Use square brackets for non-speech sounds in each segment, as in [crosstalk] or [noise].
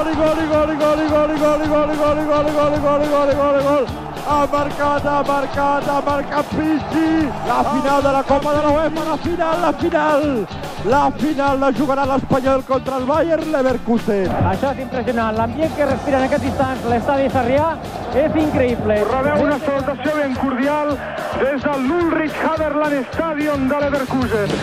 gol, i gol, i gol, i gol, i gol, i gol, i gol, i gol, i gol, i gol, i gol, i gol, i gol, i gol. Ha marcat, ha marcat, ha marcat Pizzi. La final de la Copa de la UEFA, la final, la final. La final la jugarà l'Espanyol contra el Bayern Leverkusen. Això és impressionant. L'ambient que respira en aquest instant l'estadi Sarrià és increïble. Rebeu una salutació ben cordial des del l'Ulrich Haberland Stadion de Leverkusen.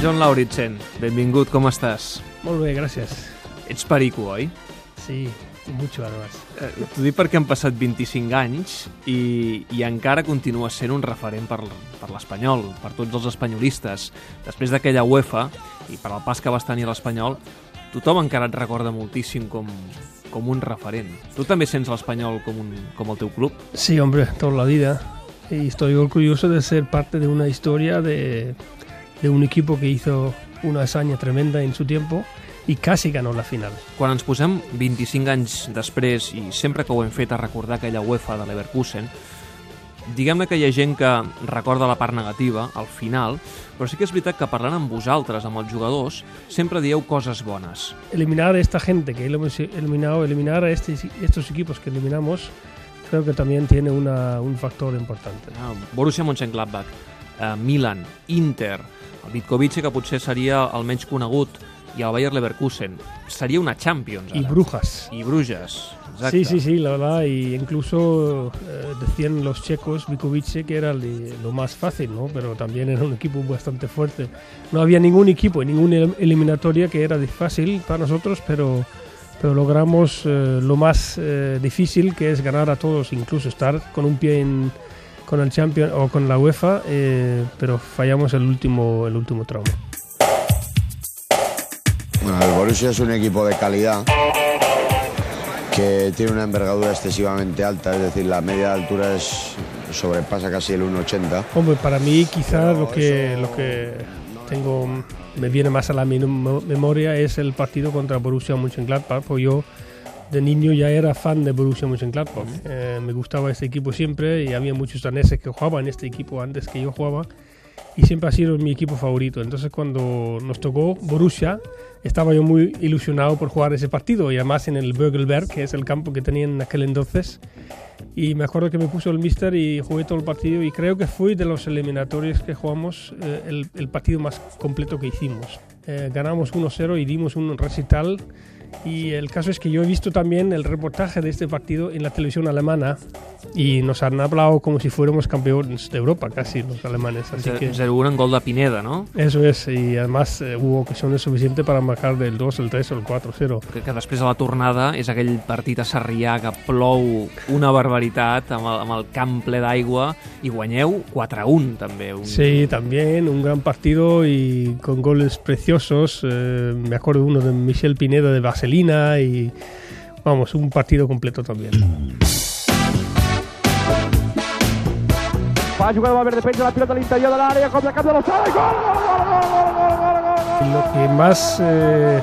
John Lauritsen, benvingut, com estàs? Molt bé, gràcies. Ets perico, oi? Sí, mucho además. Eh, T'ho dic perquè han passat 25 anys i, i encara continua sent un referent per, per l'espanyol, per tots els espanyolistes. Després d'aquella UEFA i per al pas que vas tenir l'espanyol, tothom encara et recorda moltíssim com, com un referent. Tu també sents l'espanyol com, un, com el teu club? Sí, hombre, toda la vida. Y estoy orgulloso de ser parte de una historia de, de un equipo que hizo una hazaña tremenda en su tiempo y casi ganó la final. Quan ens posem 25 anys després i sempre que ho hem fet a recordar aquella UEFA de Leverkusen, diguem-ne que hi ha gent que recorda la part negativa, al final, però sí que és veritat que parlant amb vosaltres, amb els jugadors, sempre dieu coses bones. Eliminar a esta gente que hemos eliminado, eliminar a este- estos equipos que eliminamos, creo que también tiene una- un factor importante. Ah, Borussia Mönchengladbach, eh, Milan, Inter, el Vitkovice, que potser seria el menys conegut, i el Bayer Leverkusen. Seria una Champions, Y ara. Brujas. I Bruges, exacte. Sí, sí, sí, la verdad, y incluso eh, decían los checos, Vikovice, que era li- lo más fácil, ¿no? Pero también era un equipo bastante fuerte. No había ningún equipo ninguna elim- eliminatoria que era fácil para nosotros, pero, pero logramos eh, lo más eh, difícil, que es ganar a todos, incluso estar con un pie en, con el Champions o con la UEFA, eh, pero fallamos el último, el último tramo. Bueno, el Borussia es un equipo de calidad que tiene una envergadura excesivamente alta, es decir, la media de altura es, sobrepasa casi el 1,80. Hombre, para mí quizás lo que, lo que tengo me viene más a la memoria es el partido contra Borussia Mönchengladbach, porque yo de niño ya era fan de Borussia Mönchengladbach. Eh, me gustaba este equipo siempre y había muchos daneses que jugaban en este equipo antes que yo jugaba y siempre ha sido mi equipo favorito. Entonces cuando nos tocó Borussia, estaba yo muy ilusionado por jugar ese partido y además en el Bögelberg, que es el campo que tenían en aquel entonces. Y me acuerdo que me puso el mister y jugué todo el partido y creo que fue de los eliminatorios que jugamos eh, el, el partido más completo que hicimos. Eh, ganamos 1-0 y dimos un recital y el caso es que yo he visto también el reportaje de este partido en la televisión alemana y nos han hablado como si fuéramos campeones de Europa casi los alemanes. Así que 0-1 en gol de Pineda, no? eso es, y además eh, hubo ocasiones suficientes para marcar del 2, el 3 o el 4-0. que, que després de la tornada és aquell partit a Sarrià que plou una barbaritat amb el, amb el camp ple d'aigua i guanyeu 4-1 també. Un... Sí, también un gran partido y con goles preciosos. eh, me acuerdo uno de Michel Pineda de Vaselina y vamos, un partido completo también. Va a jugar Valverde, penja la pilota a l'interior de l'àrea, com de cap de l'Osada, i gol, gol, gol, gol, gol, gol, gol, gol, gol. Lo que más eh,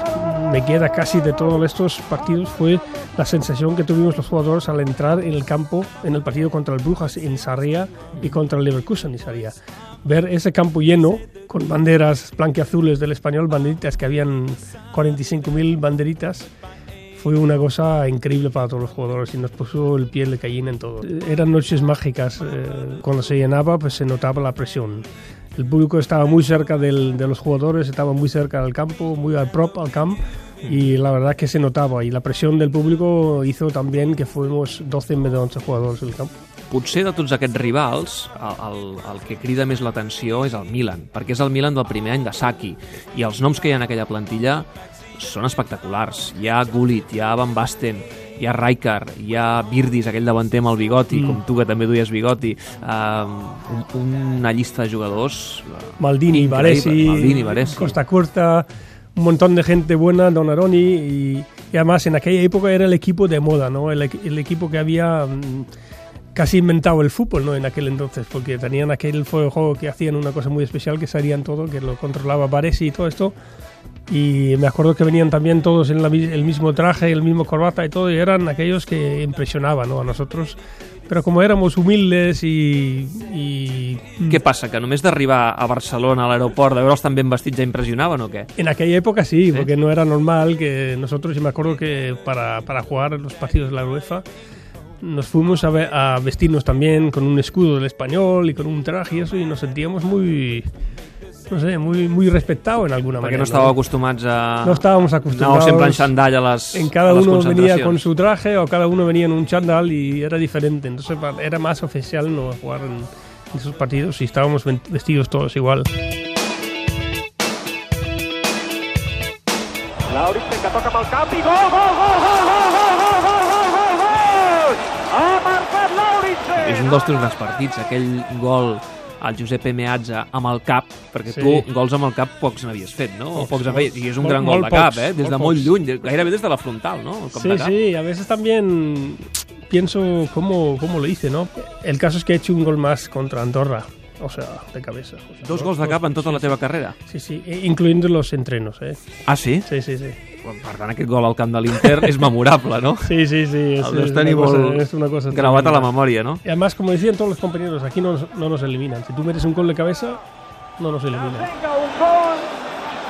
me queda casi de todos estos partidos fue la sensación que tuvimos los jugadores al entrar en el campo en el partido contra el Brujas en Sarria y contra el Leverkusen en Sarria. Ver ese campo lleno con banderas blanqueazules del español, banderitas que habían 45.000 banderitas, fue una cosa increíble para todos los jugadores y nos puso el piel de gallina en todo. Eran noches mágicas. eh, Cuando se llenaba, pues se notaba la presión. El público estaba muy cerca del- de los jugadores, estaba muy cerca del campo, muy al prop al camp y la verdad que se notaba. Y la presión del público hizo también que fuimos 12 en vez de 11 jugadores en el campo. Potser de tots aquests rivals, el, el, el que crida més l'atenció és el Milan, perquè és el Milan del primer any de Saki, i els noms que hi ha en aquella plantilla són espectaculars. Hi ha Gullit, hi ha Van Basten, hi ha Rijkaard, hi ha Birdis, aquell davanter amb el bigoti, mm. com tu que també duies bigoti, uh, un, una llista de jugadors eh, Maldini. Baresi, Maldini, Baresi. Costa Curta, un montón de gente buena, Donaroni y, y además en aquella época era el equipo de moda, ¿no? El, el equipo que había mm, casi inventado el fútbol, ¿no? En aquel entonces, porque tenían aquel juego que hacían una cosa muy especial que sabían todo, que lo controlaba Baresi y todo esto. Y me acuerdo que venían también todos en la el mismo traje, el mismo corbata y todo, y eran aquellos que impresionaban ¿no? a nosotros. Pero como éramos humildes y... y Què passa, que només d'arribar a Barcelona, a l'aeroport, de veure'ls tan ben vestits ja impressionaven o què? En aquella época sí, porque no era normal que nosotros, y me acuerdo que para, para jugar los partidos de la UEFA, nos fuimos a, ve- a vestirnos también con un escudo del español y con un traje y eso, y nos sentíamos muy, no sé, muy, muy respetados en alguna Perquè manera. no estàveu acostumats a... No estábamos acostumbrados. sempre en xandall a les, En cada a les uno venía con su traje o cada uno venía en un chándal y era diferente. Entonces era más oficial no jugar en, en esos partidos y estábamos vestidos todos igual. Lauritsen que toca amb el cap i gol, gol, gol, gol, gol, gol, gol, gol, gol, gol, gol, gol! Ha marcat Lauritsen! És un dels teus grans partits, aquell gol al Josep Meazza amb el cap, perquè Sí. tu gols amb el cap pocs n'havies fet, no? O Pocs, pocs molts. feies, i és un Molt- gran gol molt de cap, pocs, eh? Des de molt pocs. lluny, gairebé des de la frontal, no? El cop Sí, de cap. sí, a veces también pienso cómo, cómo lo hice, ¿no? El caso es que he hecho un gol más contra Andorra, o sea, de cabeza. O sea, Dos gols de cap en tota la teva carrera. Sí, sí, e- incluyendo los entrenos, ¿eh? Ah, sí? Sí, sí, sí. Per tant, aquest gol al camp de l'Inter és memorable, no? Sí, sí, sí. Es, El deus es tenir una cosa- molt es una cosa gravat a la memòria, no? Y además, como decían todos los compañeros, aquí no, no nos eliminan. Si tú metes un gol de cabeza, no nos eliminan. Vinga, un gol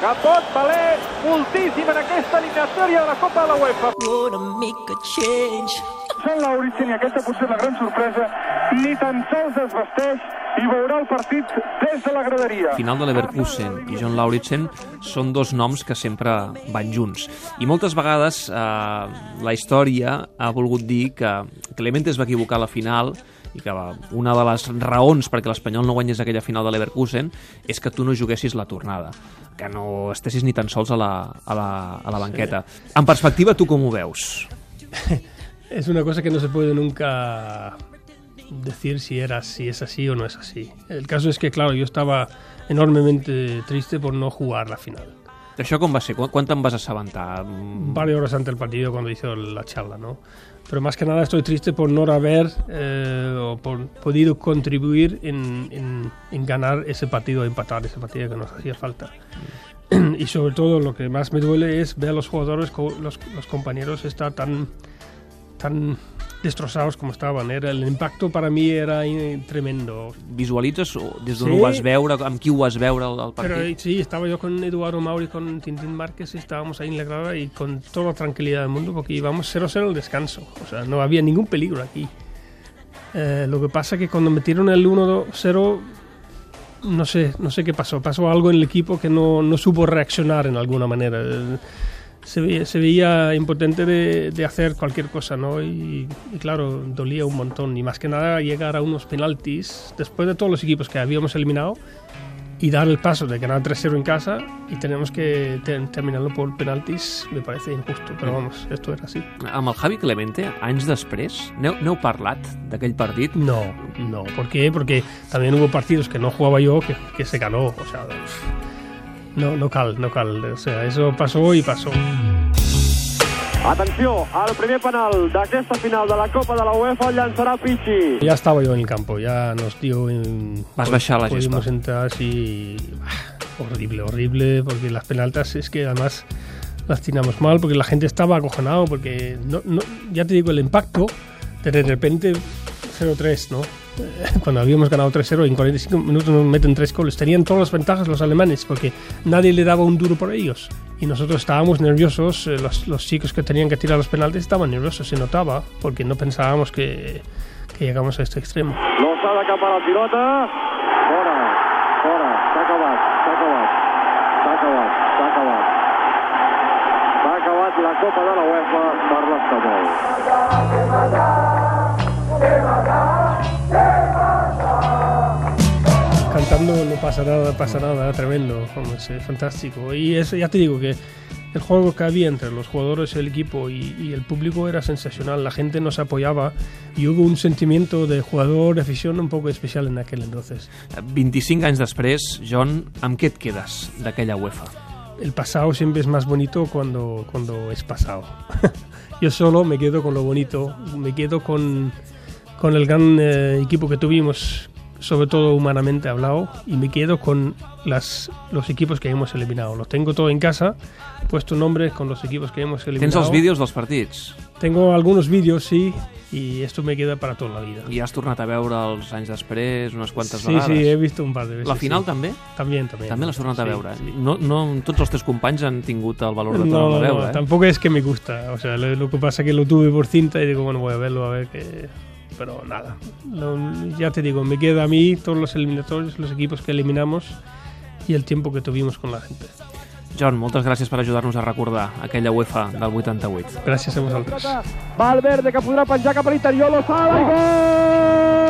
que pot valer moltíssim en aquesta eliminatòria de la Copa de la UEFA. gonna make a change. Sant Lauritsen, i aquesta potser la gran sorpresa, ni tan sols es vesteix i veurà el partit des de la graderia. Final de Leverkusen i John Lauritsen són dos noms que sempre van junts. I moltes vegades eh, la història ha volgut dir que Clemente es va equivocar a la final i que va, una de les raons perquè l'Espanyol no guanyés aquella final de Leverkusen és que tu no juguessis la tornada que no estessis ni tan sols a la, a la, a la banqueta. En perspectiva, tu com ho veus? [laughs] Es una cosa que no se puede nunca decir si era si es así o no es así. El caso es que, claro, yo estaba enormemente triste por no jugar la final. Això com va ser? Quan te'n vas assabentar? Mm, Varias horas antes del partido cuando hizo la charla, ¿no? Pero más que nada estoy triste por no haber eh, o por podido contribuir en, en- en ganar ese partido, empatar ese partido que nos hacía falta. Y sobre todo lo que más me duele es ver a los jugadores, los, los compañeros estar tan, tan destrozados como estaban. Era, el impacto para mí era eh, tremendo. Visualitzes des d'on Sí. ho vas veure, amb qui ho vas veure Pero partit? eh, sí, estaba yo con Eduardo Mauri, con Tintín Márquez, y estábamos ahí en la grada y con toda la tranquilidad del mundo porque íbamos 0-0 al descanso. O sea, no había ningún peligro aquí. Eh, lo que pasa que cuando metieron el 1-0, no sé, no sé qué pasó. Pasó algo en el equipo que no, no supo reaccionar en alguna manera. Se veía, se veía impotente de, de hacer cualquier cosa, ¿no? Y, y claro, dolía un montón. Y más que nada llegar a unos penaltis, después de todos los equipos que habíamos eliminado, y dar el paso de ganar 3-0 en casa y tenemos que te- terminarlo por penaltis me parece injusto, pero vamos, esto era así. Amb el Javi Clemente, anys després, n'heu n'heu parlat d'aquell partit? No, no, ¿por qué? Porque también hubo partidos que no jugaba yo que, que se ganó, o sea, no, no cal, no cal, o sea, eso pasó y pasó. Atenció, al primer penal d'aquesta final de la Copa de la UEFA el llançarà Pichi. Ya estaba yo en el campo, ya nos dio... En, Vas baixar la Pudimos gespa. entrar así... bah, Horrible, horrible, porque las penaltas es que además las tiramos mal, porque la gente estaba acojonado, porque no, no, ya te digo, el impacto de de repente 0-3, ¿no? [laughs] Cuando habíamos ganado 3-0 en 45 minutos nos meten tres goles. Tenían todas las ventajas los alemanes porque nadie le daba un duro por ellos. Y nosotros estábamos nerviosos, eh, los, los chicos que tenían que tirar los penaltis estaban nerviosos, se notaba, porque no pensábamos que, que llegamos a este extremo. L'alçada cap a la pilota. Fora, fora. S'ha acabat, s'ha acabat. S'ha acabat, s'ha acabat. S'ha acabat la Copa de la UEFA per l'Espanyol. No pasa nada, pasa nada, tremendo, vamos, es fantástico. Y eso, ya te digo que el juego que había entre los jugadores, el equipo y, y el público era sensacional, la gente nos apoyaba y hubo un sentimiento de jugador, de afición un poco especial en aquel entonces. 25 anys després, John, amb què et quedes d'aquella UEFA? El pasado siempre es más bonito cuando, cuando es pasado. [laughs] Yo solo me quedo con lo bonito, me quedo con, con el gran eh, equipo que tuvimos, sobre todo humanamente hablado, y me quedo con las, los equipos que hemos eliminado. Los tengo todo en casa, puesto nombres con los equipos que hemos eliminado. Tens els vídeos dels partits Tengo algunos vídeos, sí, y esto me queda para toda la vida. i has tornat a veure els anys després unes quantes Sí, vegades. sí, he visto un par de veces. La final sí. també? También, también. També l'has tornat a Sí, veure. eh? sí. No, no tots els teus companys han tingut el valor de No, tornar-la no, a veure. eh? tampoco es que me gusta. O sea, lo, lo que pasa que lo tuve por cinta y digo, bueno, voy a verlo, a ver qué. Pero nada. Lo- ya te digo, me queda a mí todos los eliminatorios, los equipos que eliminamos y el tiempo que tuvimos con la gente. John, moltes gràcies per ajudar-nos a recordar aquella UEFA del 88. Gracias a vosotros. Valverde que podrà penjar cap a l'interior, Lozada i gol!